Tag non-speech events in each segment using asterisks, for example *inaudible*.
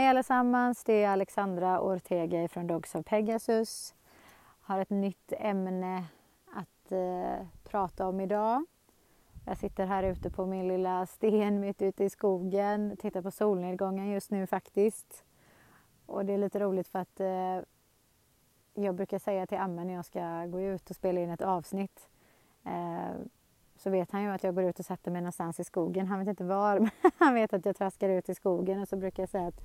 Hej allesammans, det är Alexandra Ortega från Dogs of Pegasus. Har ett nytt ämne att eh, prata om idag. Jag sitter här ute på min lilla sten mitt ute i skogen, tittar på solnedgången just nu faktiskt. Och det är lite roligt för att eh, jag brukar säga till Amme när jag ska gå ut och spela in ett avsnitt eh, så vet han ju att jag går ut och sätter mig någonstans i skogen. Han vet inte var, *laughs* men han vet att jag traskar ut i skogen och så brukar jag säga att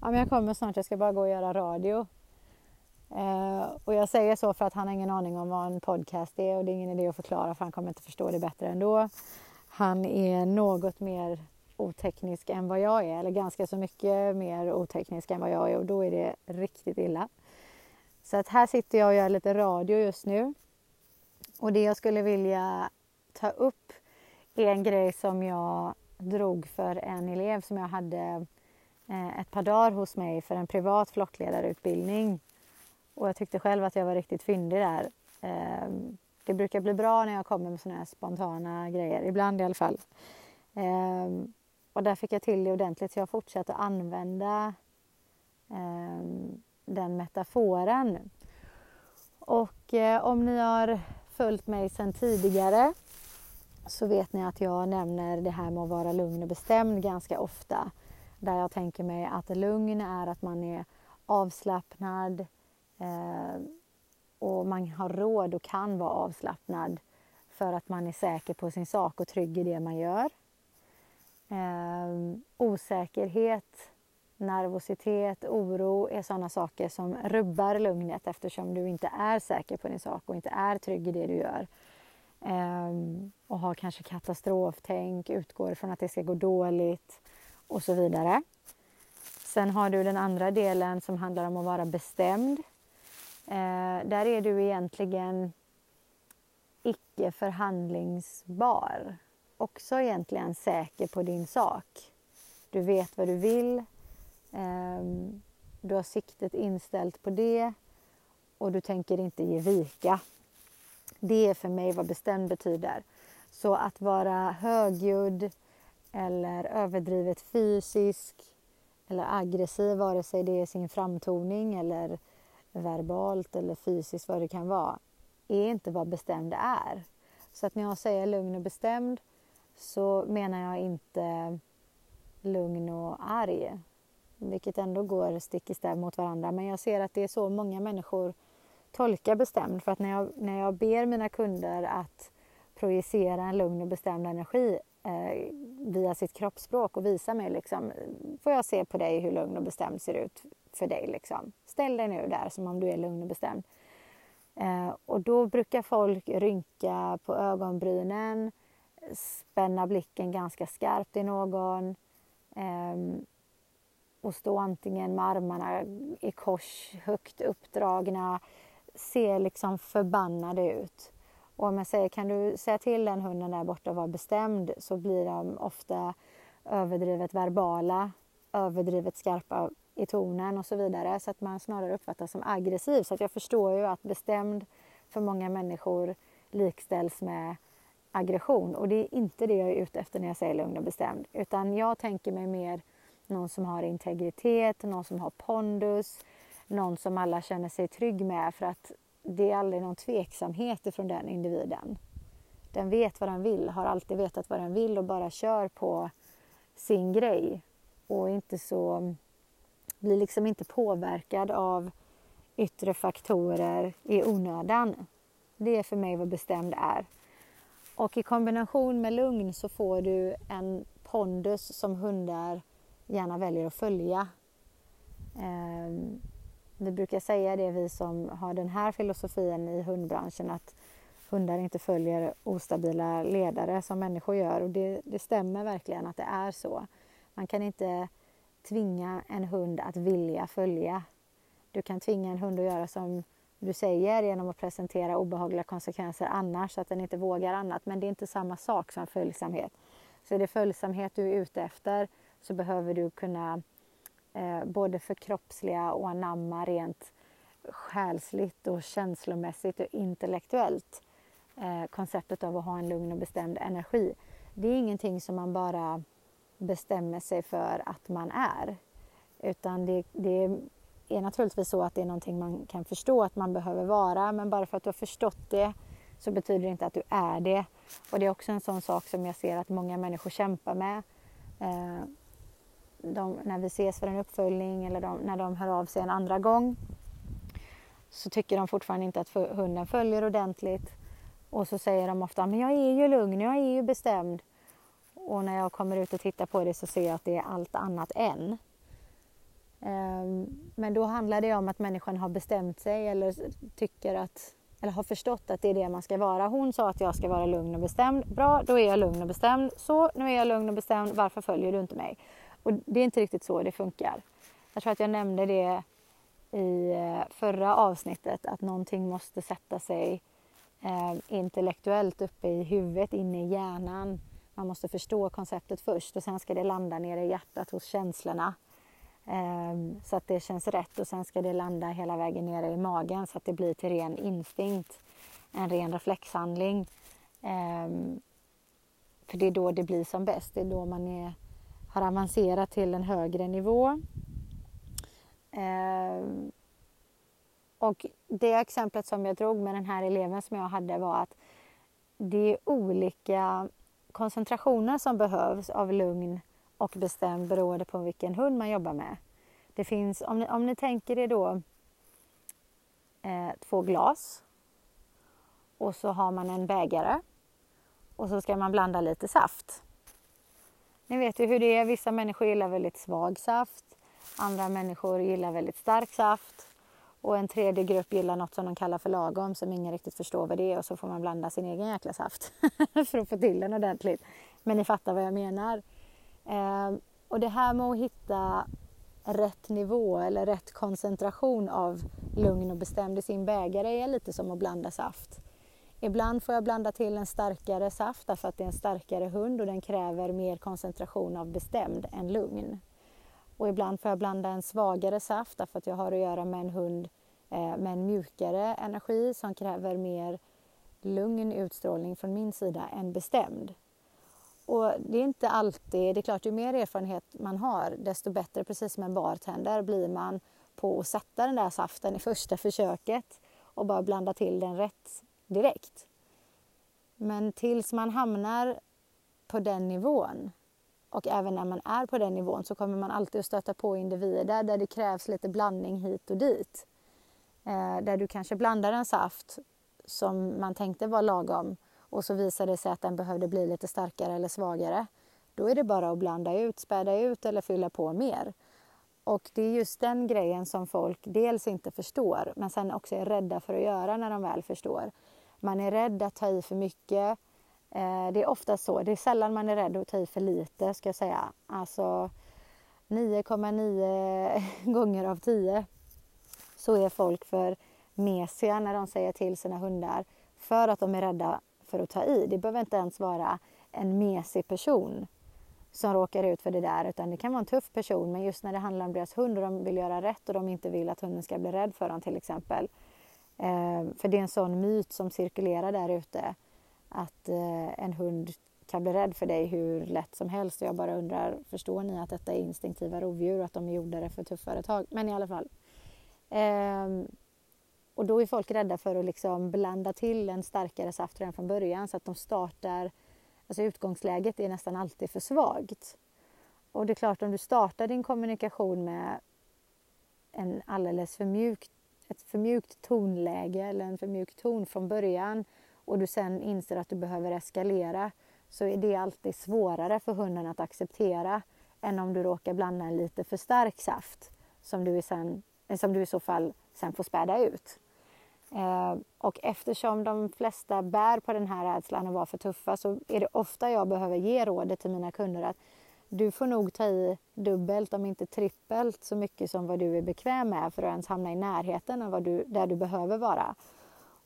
ja, men jag kommer snart, jag ska bara gå och göra radio. Eh, och jag säger så för att han har ingen aning om vad en podcast är och det är ingen idé att förklara för han kommer inte förstå det bättre ändå. Han är något mer oteknisk än vad jag är, eller ganska så mycket mer oteknisk än vad jag är och då är det riktigt illa. Så att här sitter jag och gör lite radio just nu. Och det jag skulle vilja ta upp är en grej som jag drog för en elev som jag hade Eh, ett par dagar hos mig för en privat flockledarutbildning. Och jag tyckte själv att jag var riktigt fyndig där. Ehm, det brukar bli bra när jag kommer med sådana här spontana grejer, ibland i alla fall. Ehm, och där fick jag till det ordentligt så jag fortsatte använda ehm, den metaforen. Och eh, om ni har följt mig sedan tidigare så vet ni att jag nämner det här med att vara lugn och bestämd ganska ofta. Där jag tänker mig att lugn är att man är avslappnad eh, och man har råd och kan vara avslappnad för att man är säker på sin sak och trygg i det man gör. Eh, osäkerhet, nervositet, oro är sådana saker som rubbar lugnet eftersom du inte är säker på din sak och inte är trygg i det du gör. Eh, och har kanske katastroftänk, utgår från att det ska gå dåligt och så vidare. Sen har du den andra delen som handlar om att vara bestämd. Eh, där är du egentligen icke förhandlingsbar. Också egentligen säker på din sak. Du vet vad du vill. Eh, du har siktet inställt på det och du tänker inte ge vika. Det är för mig vad bestämd betyder. Så att vara högljudd eller överdrivet fysisk eller aggressiv, vare sig det är sin framtoning eller verbalt eller fysiskt vad det kan vara, är inte vad bestämd är. Så att när jag säger lugn och bestämd så menar jag inte lugn och arg, vilket ändå går stick i stäv mot varandra. Men jag ser att det är så många människor tolkar bestämd. För att när jag, när jag ber mina kunder att projicera en lugn och bestämd energi eh, via sitt kroppsspråk och visa mig liksom, får jag se på dig hur lugn och bestämd ser ut för dig liksom. Ställ dig nu där som om du är lugn och bestämd. Eh, och då brukar folk rynka på ögonbrynen, spänna blicken ganska skarpt i någon eh, och stå antingen med armarna i kors, högt uppdragna, ser liksom förbannade ut. Och om jag säger, kan du säga till den hunden där borta att vara bestämd så blir de ofta överdrivet verbala, överdrivet skarpa i tonen och så vidare. Så att man snarare uppfattas som aggressiv. Så att jag förstår ju att bestämd för många människor likställs med aggression. Och det är inte det jag är ute efter när jag säger lugn och bestämd. Utan jag tänker mig mer någon som har integritet, någon som har pondus, någon som alla känner sig trygg med för att det är aldrig någon tveksamhet ifrån den individen. Den vet vad den vill, har alltid vetat vad den vill och bara kör på sin grej och inte så, blir liksom inte påverkad av yttre faktorer i onödan. Det är för mig vad bestämd är. Och i kombination med lugn så får du en pondus som hundar gärna väljer att följa. Ehm, vi brukar säga det, vi som har den här filosofin i hundbranschen, att hundar inte följer ostabila ledare som människor gör. Och det, det stämmer verkligen att det är så. Man kan inte tvinga en hund att vilja följa. Du kan tvinga en hund att göra som du säger genom att presentera obehagliga konsekvenser annars, så att den inte vågar annat. Men det är inte samma sak som följsamhet. Så är det följsamhet du är ute efter så behöver du kunna eh, både förkroppsliga och anamma rent själsligt och känslomässigt och intellektuellt eh, konceptet av att ha en lugn och bestämd energi. Det är ingenting som man bara bestämmer sig för att man är. Utan det, det är naturligtvis så att det är någonting man kan förstå att man behöver vara men bara för att du har förstått det så betyder det inte att du är det. Och det är också en sån sak som jag ser att många människor kämpar med. Eh, de, när vi ses för en uppföljning eller de, när de hör av sig en andra gång så tycker de fortfarande inte att hunden följer ordentligt. Och så säger de ofta, men jag är ju lugn, jag är ju bestämd. Och när jag kommer ut och tittar på det så ser jag att det är allt annat än. Ehm, men då handlar det om att människan har bestämt sig eller tycker att eller har förstått att det är det man ska vara. Hon sa att jag ska vara lugn och bestämd. Bra, då är jag lugn och bestämd. Så, nu är jag lugn och bestämd. Varför följer du inte mig? Och det är inte riktigt så det funkar. Jag tror att jag nämnde det i eh, förra avsnittet att någonting måste sätta sig eh, intellektuellt uppe i huvudet, inne i hjärnan. Man måste förstå konceptet först och sen ska det landa nere i hjärtat hos känslorna. eh, så att det känns rätt och sen ska det landa hela vägen ner i magen så att det blir till ren instinkt, en ren reflexhandling. Eh, för det är då det blir som bäst, det är då man är, har avancerat till en högre nivå. Eh, och det exemplet som jag drog med den här eleven som jag hade var att det är olika koncentrationer som behövs av lugn och bestämd beroende på vilken hund man jobbar med. Det finns, om ni, om ni tänker er då eh, två glas och så har man en bägare och så ska man blanda lite saft. Ni vet ju hur det är, vissa människor gillar väldigt svag saft, andra människor gillar väldigt stark saft och en tredje grupp gillar något som de kallar för lagom som ingen riktigt förstår vad det är och så får man blanda sin egen jäkla saft *laughs* för att få till den ordentligt. Men ni fattar vad jag menar. Eh, och det här med att hitta rätt nivå eller rätt koncentration av lugn och bestämd i sin bägare är lite som att blanda saft. Ibland får jag blanda till en starkare saft därför att det är en starkare hund och den kräver mer koncentration av bestämd än lugn. Och ibland får jag blanda en svagare saft därför att jag har att göra med en hund eh, med en mjukare energi som kräver mer lugn utstrålning från min sida än bestämd. Och det är inte alltid, det är klart ju mer erfarenhet man har desto bättre, precis som en bartender, blir man på att sätta den där saften i första försöket och bara blanda till den rätt direkt. Men tills man hamnar på den nivån och även när man är på den nivån så kommer man alltid att stöta på individer där det krävs lite blandning hit och dit. Eh, där du kanske blandar en saft som man tänkte var lagom och så visade det sig att den behövde bli lite starkare eller svagare. Då är det bara att blanda ut, späda ut eller fylla på mer. Och det är just den grejen som folk dels inte förstår men sen också är rädda för att göra när de väl förstår. Man är rädd att ta i för mycket. Eh, det är ofta så. Det är sällan man är rädd att ta i för lite ska jag säga. Alltså 9,9 *laughs* gånger av 10 så är folk för mesiga när de säger till sina hundar för att de är rädda för att ta i. Det behöver inte ens vara en mesig person som råkar ut för det där utan det kan vara en tuff person men just när det handlar om deras hund och de vill göra rätt och de inte vill att hunden ska bli rädd för dem till exempel. Eh, för det är en sån myt som cirkulerar där ute att eh, en hund kan bli rädd för dig hur lätt som helst. Jag bara undrar, förstår ni att detta är instinktiva rovdjur och att de är gjorda för tuffare tag? Men i alla fall. Eh, och då är folk rädda för att liksom blanda till en starkare saft redan från början så att de startar, alltså utgångsläget är nästan alltid för svagt. Och det är klart om du startar din kommunikation med en alldeles för mjukt, ett för mjukt tonläge eller en för mjuk ton från början och du sen inser att du behöver eskalera så är det alltid svårare för hunden att acceptera än om du råkar blanda en lite för stark saft som du, sen, eh, som du i så fall sen får späda ut. Eh, och eftersom de flesta bär på den här rädslan att vara för tuffa så är det ofta jag behöver ge rådet till mina kunder att du får nog ta i dubbelt om inte trippelt så mycket som vad du är bekväm med för att ens hamna i närheten av vad du, där du behöver vara.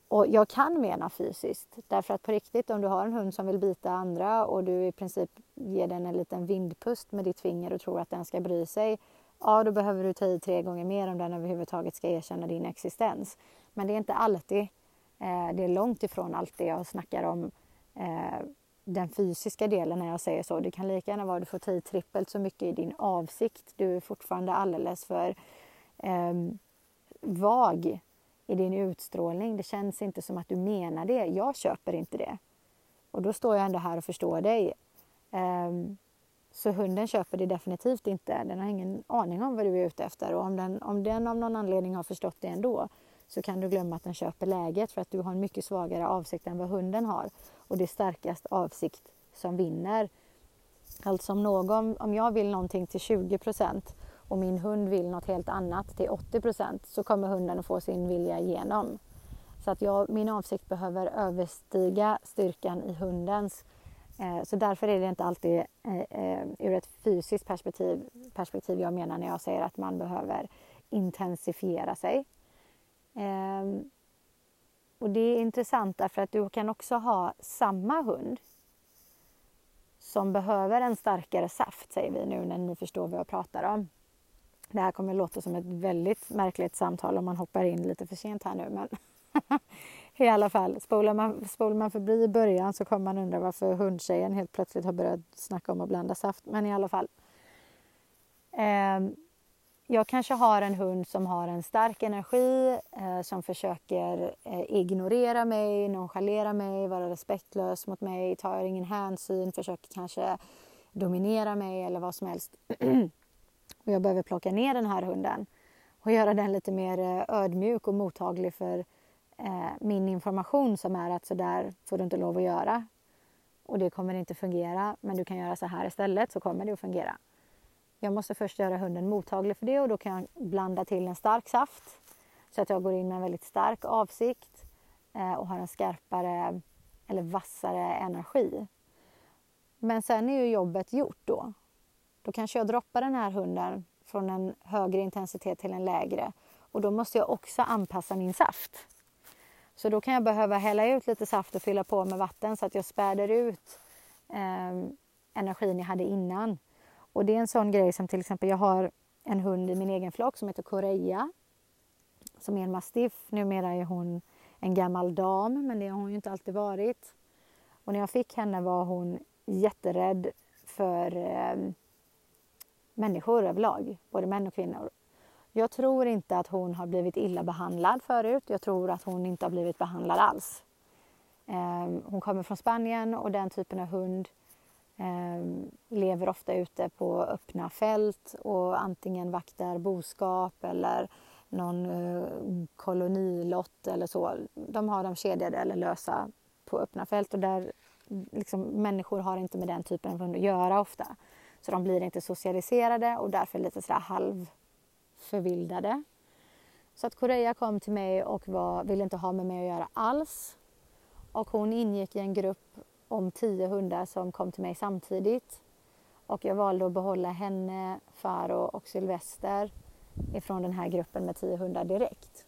Och jag kan mena fysiskt därför att på riktigt om du har en hund som vill bita andra och du i princip ger den en liten vindpust med ditt finger och tror att den ska bry sig ja då behöver du ta i tre gånger mer om den överhuvudtaget ska erkänna din existens. Men det är inte alltid, eh, det är långt ifrån alltid jag snackar om eh, den fysiska delen när jag säger så. Det kan lika gärna vara att du får ta i trippelt så mycket i din avsikt. Du är fortfarande alldeles för eh, vag i din utstrålning. Det känns inte som att du menar det. Jag köper inte det. Och då står jag ändå här och förstår dig. Um, så hunden köper det definitivt inte. Den har ingen aning om vad du är ute efter. Och om den, om den av någon anledning har förstått det ändå så kan du glömma att den köper läget för att du har en mycket svagare avsikt än vad hunden har. Och det är starkast avsikt som vinner. Alltså om, någon, om jag vill någonting till 20% och min hund vill något helt annat till 80% så kommer hunden att få sin vilja igenom. Så att jag, min avsikt behöver överstiga styrkan i hundens. Eh, så därför är det inte alltid eh, eh, ur ett fysiskt perspektiv, perspektiv jag menar när jag säger att man behöver intensifiera sig. Ehm, och det är intressant därför att du kan också ha samma hund som behöver en starkare saft, säger vi nu när ni förstår vad jag pratar om. Det här kommer att låta som ett väldigt märkligt samtal om man hoppar in lite för sent här nu. Men *laughs* i alla fall, spolar man, spolar man förbi i början så kommer man undra varför hundtjejen helt plötsligt har börjat snacka om att blanda saft. Men i alla fall. Eh, jag kanske har en hund som har en stark energi, eh, som försöker eh, ignorera mig, nonchalera mig, vara respektlös mot mig, tar ingen hänsyn, försöker kanske dominera mig eller vad som helst. *clears throat* Och jag behöver plocka ner den här hunden och göra den lite mer eh, ödmjuk och mottaglig för eh, min information som är att så där får du inte lov att göra. Och det kommer inte fungera, men du kan göra så här istället så kommer det att fungera. Jag måste först göra hunden mottaglig för det och då kan jag blanda till en stark saft så att jag går in med en väldigt stark avsikt eh, och har en skarpare eller vassare energi. Men sen är ju jobbet gjort då. Då kanske jag droppar den här hunden från en högre intensitet till en lägre och då måste jag också anpassa min saft. Så då kan jag behöva hälla ut lite saft och fylla på med vatten så att jag späder ut eh, energin jag hade innan. Och det är en sån grej som till exempel jag har en hund i min egen flock som heter Korea som är en mastiff. Numera är hon en gammal dam, men det har hon ju inte alltid varit. Och när jag fick henne var hon jätterädd för eh, människor överlag, både män och kvinnor. Jag tror inte att hon har blivit illa behandlad förut. Jag tror att hon inte har blivit behandlad alls. Eh, hon kommer från Spanien och den typen av hund Ehm, lever ofta ute på öppna fält och antingen vaktar boskap eller någon eh, kolonilott eller så. De har dem kedjade eller lösa på öppna fält och där liksom, människor har inte med den typen av hund att göra ofta. Så de blir inte socialiserade och därför lite sådär halvförvildade. Så att Korea kom till mig och var, ville inte ha med mig att göra alls. Och hon ingick i en grupp om tio hundar som kom till mig samtidigt. Och jag valde att behålla henne, Faro och Sylvester ifrån den här gruppen med tio hundar direkt.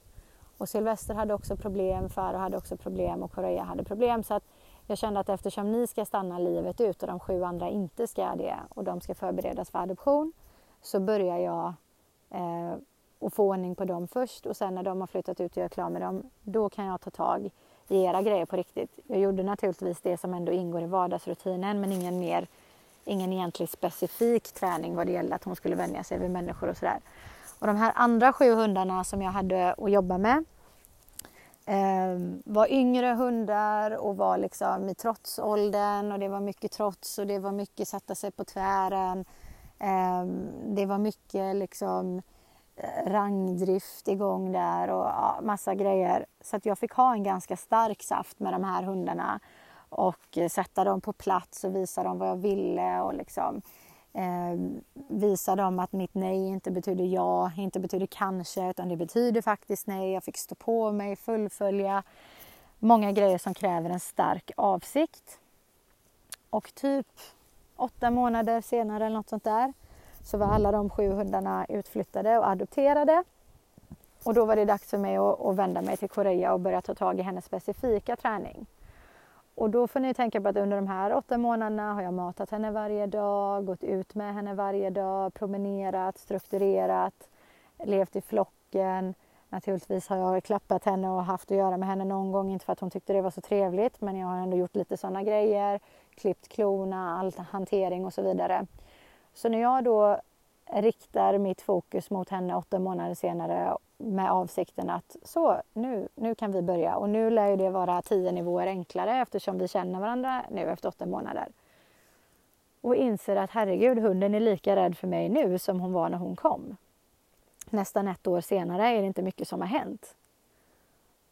Och Sylvester hade också problem, Faro hade också problem och Korea hade problem. Så att jag kände att eftersom ni ska stanna livet ut och de sju andra inte ska det och de ska förberedas för adoption så börjar jag eh, och få ordning på dem först och sen när de har flyttat ut och jag är klar med dem, då kan jag ta tag i era grejer på riktigt. Jag gjorde naturligtvis det som ändå ingår i vardagsrutinen men ingen mer, ingen egentlig specifik träning vad det gällde att hon skulle vänja sig vid människor och sådär. Och de här andra sju hundarna som jag hade att jobba med eh, var yngre hundar och var liksom i trotsåldern och det var mycket trots och det var mycket sätta sig på tvären. Eh, det var mycket liksom eh, Eh, rangdrift igång där och ja, massa grejer. Så att jag fick ha en ganska stark saft med de här hundarna och eh, sätta dem på plats och visa dem vad jag ville och liksom eh, visa dem att mitt nej inte betyder ja, inte betyder kanske, utan det betyder faktiskt nej. Jag fick stå på mig, fullfölja många grejer som kräver en stark avsikt. Och typ åtta månader senare eller något sånt där så var alla de sju hundarna utflyttade och adopterade. Och då var det dags för mig att, att vända mig till Korea och börja ta tag i hennes specifika träning. Och då får ni tänka på att under de här åtta månaderna har jag matat henne varje dag, gått ut med henne varje dag, promenerat, strukturerat, levt i flocken. Naturligtvis har jag klappat henne och haft att göra med henne någon gång, inte för att hon tyckte det var så trevligt, men jag har ändå gjort lite sådana grejer. klippt klorna, all hantering och så vidare. Så när jag då riktar mitt fokus mot henne åtta månader senare med avsikten att så, nu, nu kan vi börja. Och nu lär det vara tio nivåer enklare eftersom vi känner varandra nu efter åtta månader. Och inser att herregud, hunden är lika rädd för mig nu som hon var när hon kom. Nästan ett år senare är det inte mycket som har hänt.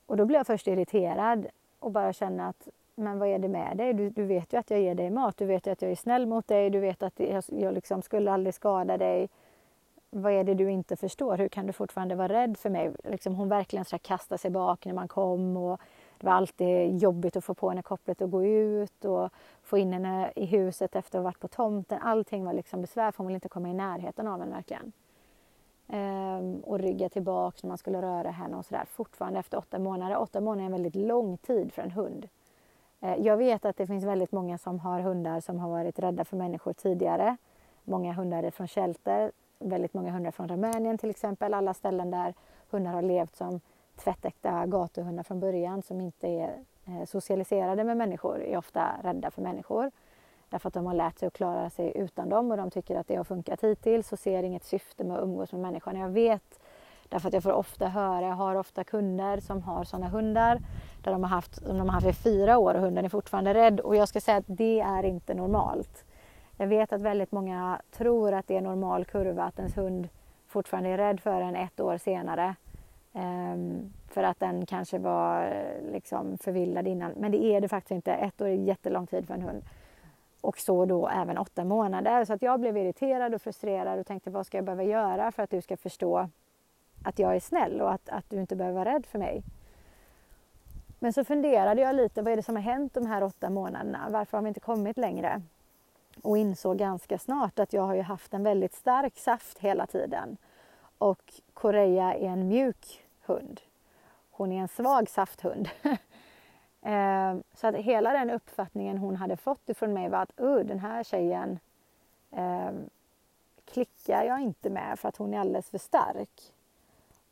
Och då blir jag först irriterad och bara känner att men vad är det med dig? Du, du vet ju att jag ger dig mat, du vet ju att jag är snäll mot dig, du vet att jag, jag liksom skulle aldrig skada dig. Vad är det du inte förstår? Hur kan du fortfarande vara rädd för mig? Liksom hon verkligen så kastade sig bak när man kom och det var alltid jobbigt att få på henne kopplet och gå ut och få in henne i huset efter att ha varit på tomten. Allting var liksom besvär för hon ville inte komma i närheten av henne verkligen. Ehm, och rygga tillbaka när man skulle röra henne och sådär. Fortfarande efter åtta månader. Åtta månader är en väldigt lång tid för en hund. Eh, jag vet att det finns väldigt många som har hundar som har varit rädda för människor tidigare. Många hundar från shelter, väldigt många hundar från Rumänien till exempel. Alla ställen där hundar har levt som tvättäkta gatuhundar från början som inte är eh, socialiserade med människor är ofta rädda för människor. Därför att de har lärt sig att klara sig utan dem och de tycker att det har funkat hittills och ser inget syfte med att umgås med människan. Jag vet Därför att jag får ofta höra, jag har ofta kunder som har sådana hundar där de har haft, de har haft i fyra år och hunden är fortfarande rädd och jag ska säga att det är inte normalt. Jag vet att väldigt många tror att det är normal kurva att ens hund fortfarande är rädd för en ett år senare. Um, för att den kanske var eh, liksom förvildad innan. Men det är det faktiskt inte. Ett år är jättelång tid för en hund. Och så då även åtta månader. Så att jag blev irriterad och frustrerad och tänkte vad ska jag behöva göra för att du ska förstå att jag är snäll och att, att du inte behöver vara rädd för mig. Men så funderade jag lite, vad är det som har hänt de här åtta månaderna? Varför har vi inte kommit längre? Och insåg ganska snart att jag har ju haft en väldigt stark saft hela tiden. Och Korea är en mjuk hund. Hon är en svag safthund. *laughs* Ehm, så att hela den uppfattningen hon hade fått ifrån mig var att den här tjejen eh, klickar jag inte med för att hon är alldeles för stark.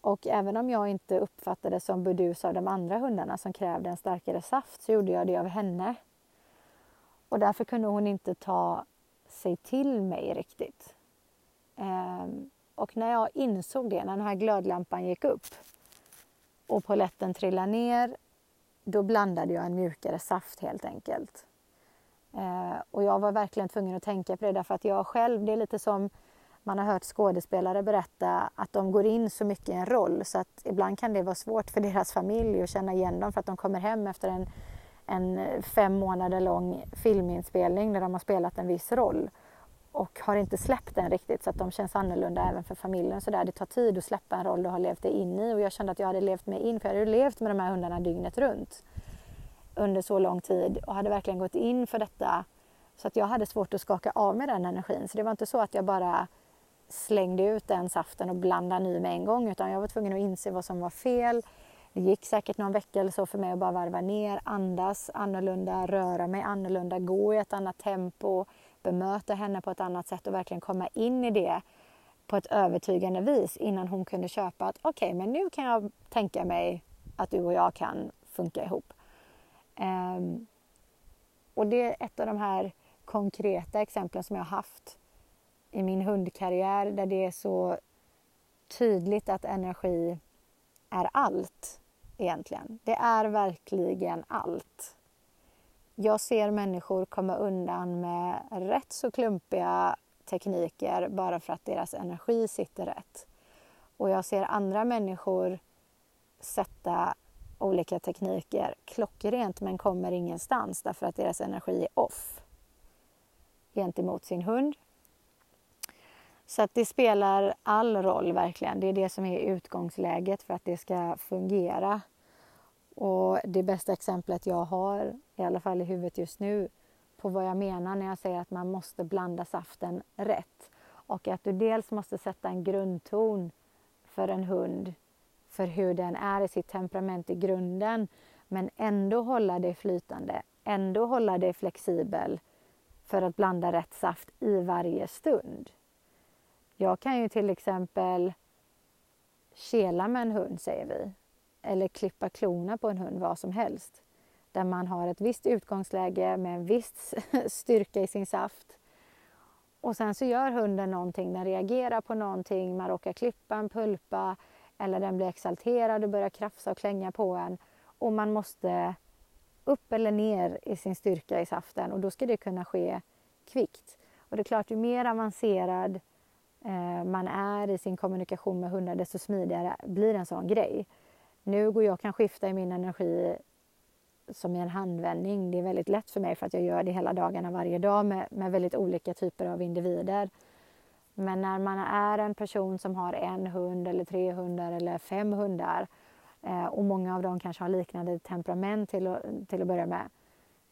Och även om jag inte uppfattade som burdus av de andra hundarna som krävde en starkare saft så gjorde jag det av henne. Och därför kunde hon inte ta sig till mig riktigt. Ehm, och när jag insåg det, när den här glödlampan gick upp och poletten trillade ner, då blandade jag en mjukare saft helt enkelt. Ehm, och jag var verkligen tvungen att tänka på det därför att jag själv, det är lite som man har hört skådespelare berätta att de går in så mycket i en roll så att ibland kan det vara svårt för deras familj att känna igen dem för att de kommer hem efter en, en fem månader lång filminspelning där de har spelat en viss roll och har inte släppt den riktigt så att de känns annorlunda även för familjen. Så där. Det tar tid att släppa en roll du har levt dig in i och jag kände att jag hade levt mig in för jag hade levt med de här hundarna dygnet runt under så lång tid och hade verkligen gått in för detta så att jag hade svårt att skaka av mig den energin. Så det var inte så att jag bara slängde ut den saften och blandade ny med en gång utan jag var tvungen att inse vad som var fel. Det gick säkert någon vecka eller så för mig att bara varva ner, andas annorlunda, röra mig annorlunda, gå i ett annat tempo, bemöta henne på ett annat sätt och verkligen komma in i det på ett övertygande vis innan hon kunde köpa att okej, okay, men nu kan jag tänka mig att du och jag kan funka ihop. Um, och det är ett av de här konkreta exemplen som jag har haft i min hundkarriär där det är så tydligt att energi är allt egentligen. Det är verkligen allt. Jag ser människor komma undan med rätt så klumpiga tekniker bara för att deras energi sitter rätt. Och jag ser andra människor sätta olika tekniker klockrent men kommer ingenstans därför att deras energi är off gentemot sin hund så att det spelar all roll verkligen. Det är det som är utgångsläget för att det ska fungera. Och det bästa exemplet jag har, i alla fall i huvudet just nu, på vad jag menar när jag säger att man måste blanda saften rätt. Och att du dels måste sätta en grundton för en hund, för hur den är i sitt temperament i grunden, men ändå hålla dig flytande, ändå hålla dig flexibel för att blanda rätt saft i varje stund. Jag kan ju till exempel kela med en hund, säger vi. Eller klippa klorna på en hund, vad som helst. där man har ett visst utgångsläge med en viss *laughs* styrka i sin saft. Och sen så gör hunden någonting, den reagerar på någonting, man råkar klippa en pulpa eller den blir exalterad och börjar krafsa och klänga på en och man måste upp eller ner i sin styrka i saften och då ska det kunna ske kvickt. Och det är klart, ju mer avancerad Eh, man är i sin kommunikation med hundar desto smidigare blir en sån grej. Nu går jag kan skifta i min energi som i en handvändning. Det är väldigt lätt för mig för att jag gör det hela dagarna varje dag med, med väldigt olika typer av individer. Men när man är en person som har en hund eller tre hundar eller fem hundar eh, och många av dem kanske har liknande temperament till, att, till att börja med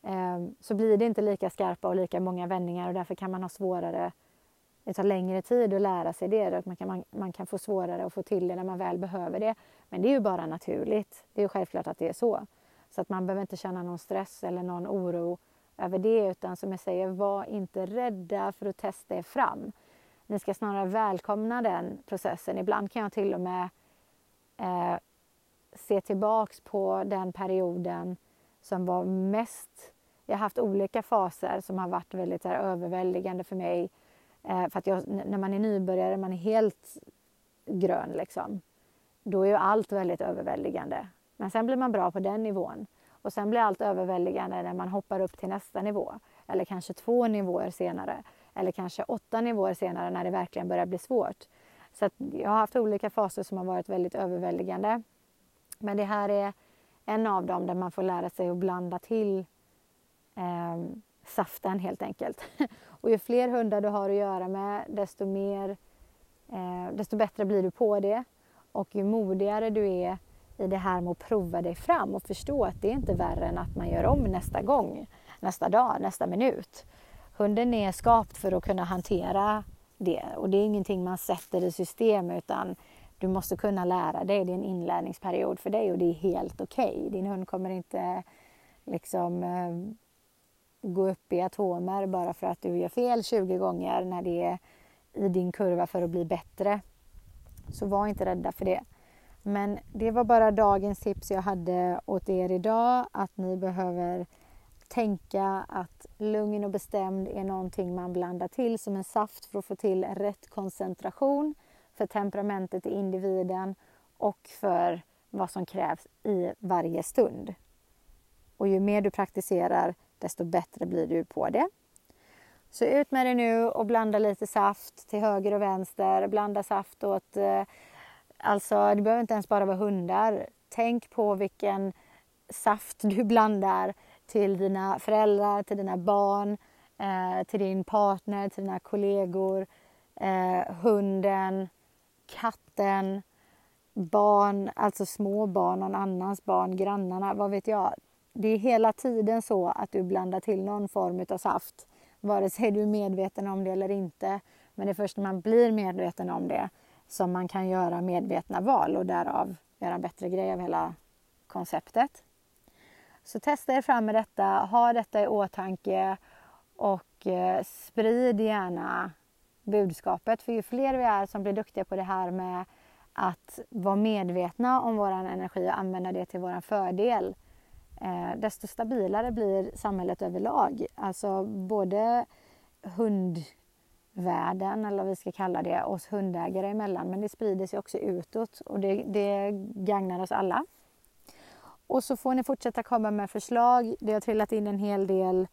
eh, så blir det inte lika skarpa och lika många vändningar och därför kan man ha svårare det tar längre tid att lära sig det. Man kan, man, man kan få svårare att få till det när man väl behöver det. Men det är ju bara naturligt. Det är ju självklart att det är så. Så att man behöver inte känna någon stress eller någon oro över det utan som jag säger, var inte rädda för att testa er fram. Ni ska snarare välkomna den processen. Ibland kan jag till och med eh, se tillbaks på den perioden som var mest... Jag har haft olika faser som har varit väldigt här, överväldigande för mig. Eh, för att jag, när man är nybörjare, man är helt grön liksom. Då är ju allt väldigt överväldigande. Men sen blir man bra på den nivån. Och sen blir allt överväldigande när man hoppar upp till nästa nivå. Eller kanske två nivåer senare. Eller kanske åtta nivåer senare när det verkligen börjar bli svårt. Så jag har haft olika faser som har varit väldigt överväldigande. Men det här är en av dem där man får lära sig att blanda till eh, saften helt enkelt. *laughs* Och ju fler hundar du har att göra med desto, mer, eh, desto bättre blir du på det. Och ju modigare du är i det här med att prova dig fram och förstå att det är inte värre än att man gör om nästa gång, nästa dag, nästa minut. Hunden är skapt för att kunna hantera det och det är ingenting man sätter i system utan du måste kunna lära dig. Det är en inlärningsperiod för dig och det är helt okej. Okay. Din hund kommer inte liksom eh, gå upp i atomer bara för att du gör fel 20 gånger när det är i din kurva för att bli bättre. Så var inte rädda för det. Men det var bara dagens tips jag hade åt er idag. Att ni behöver tänka att lugn och bestämd är någonting man blandar till som en saft för att få till rätt koncentration för temperamentet i individen och för vad som krävs i varje stund. Och ju mer du praktiserar desto bättre blir du på det. Så ut med det nu och blanda lite saft till höger och vänster. Blanda saft åt eh, Alltså, det behöver inte ens bara vara hundar. Tänk på vilken saft du *laughs* blandar till dina föräldrar, till dina barn, eh, till din partner, till dina kollegor, eh, hunden, katten, barn, alltså små barn, någon annans barn, grannarna, vad vet jag. Det är hela tiden så att du blandar till någon form av saft, vare sig du är medveten om det eller inte. Men det är först när man blir medveten om det som man kan göra medvetna val och därav göra en bättre grej av hela konceptet. Så testa er fram med detta, ha detta i åtanke och eh, sprid gärna budskapet. För ju fler vi är som blir duktiga på det här med att vara medvetna om vår energi och använda det till vår fördel, eh, desto stabilare blir samhället överlag. Alltså både hundvärlden, eller vad vi ska kalla det, oss hundägare emellan. Men det sprider sig också utåt och det, det gagnar oss alla. Och så får ni fortsätta komma med förslag. Det har trillat in en hel del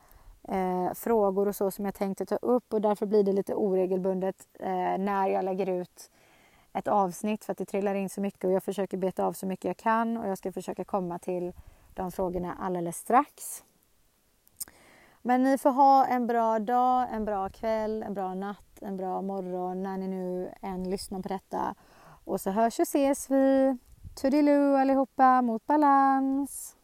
eh, frågor och så som jag tänkte ta upp och därför blir det lite oregelbundet eh, när jag lägger ut ett avsnitt för att det trillar in så mycket och jag försöker beta av så mycket jag kan och jag ska försöka komma till de frågorna alldeles strax. Men ni får ha en bra dag, en bra kväll, en bra natt, en bra morgon när ni nu än lyssnar på detta. Och så hörs och ses vi. Toodiloo allihopa mot balans!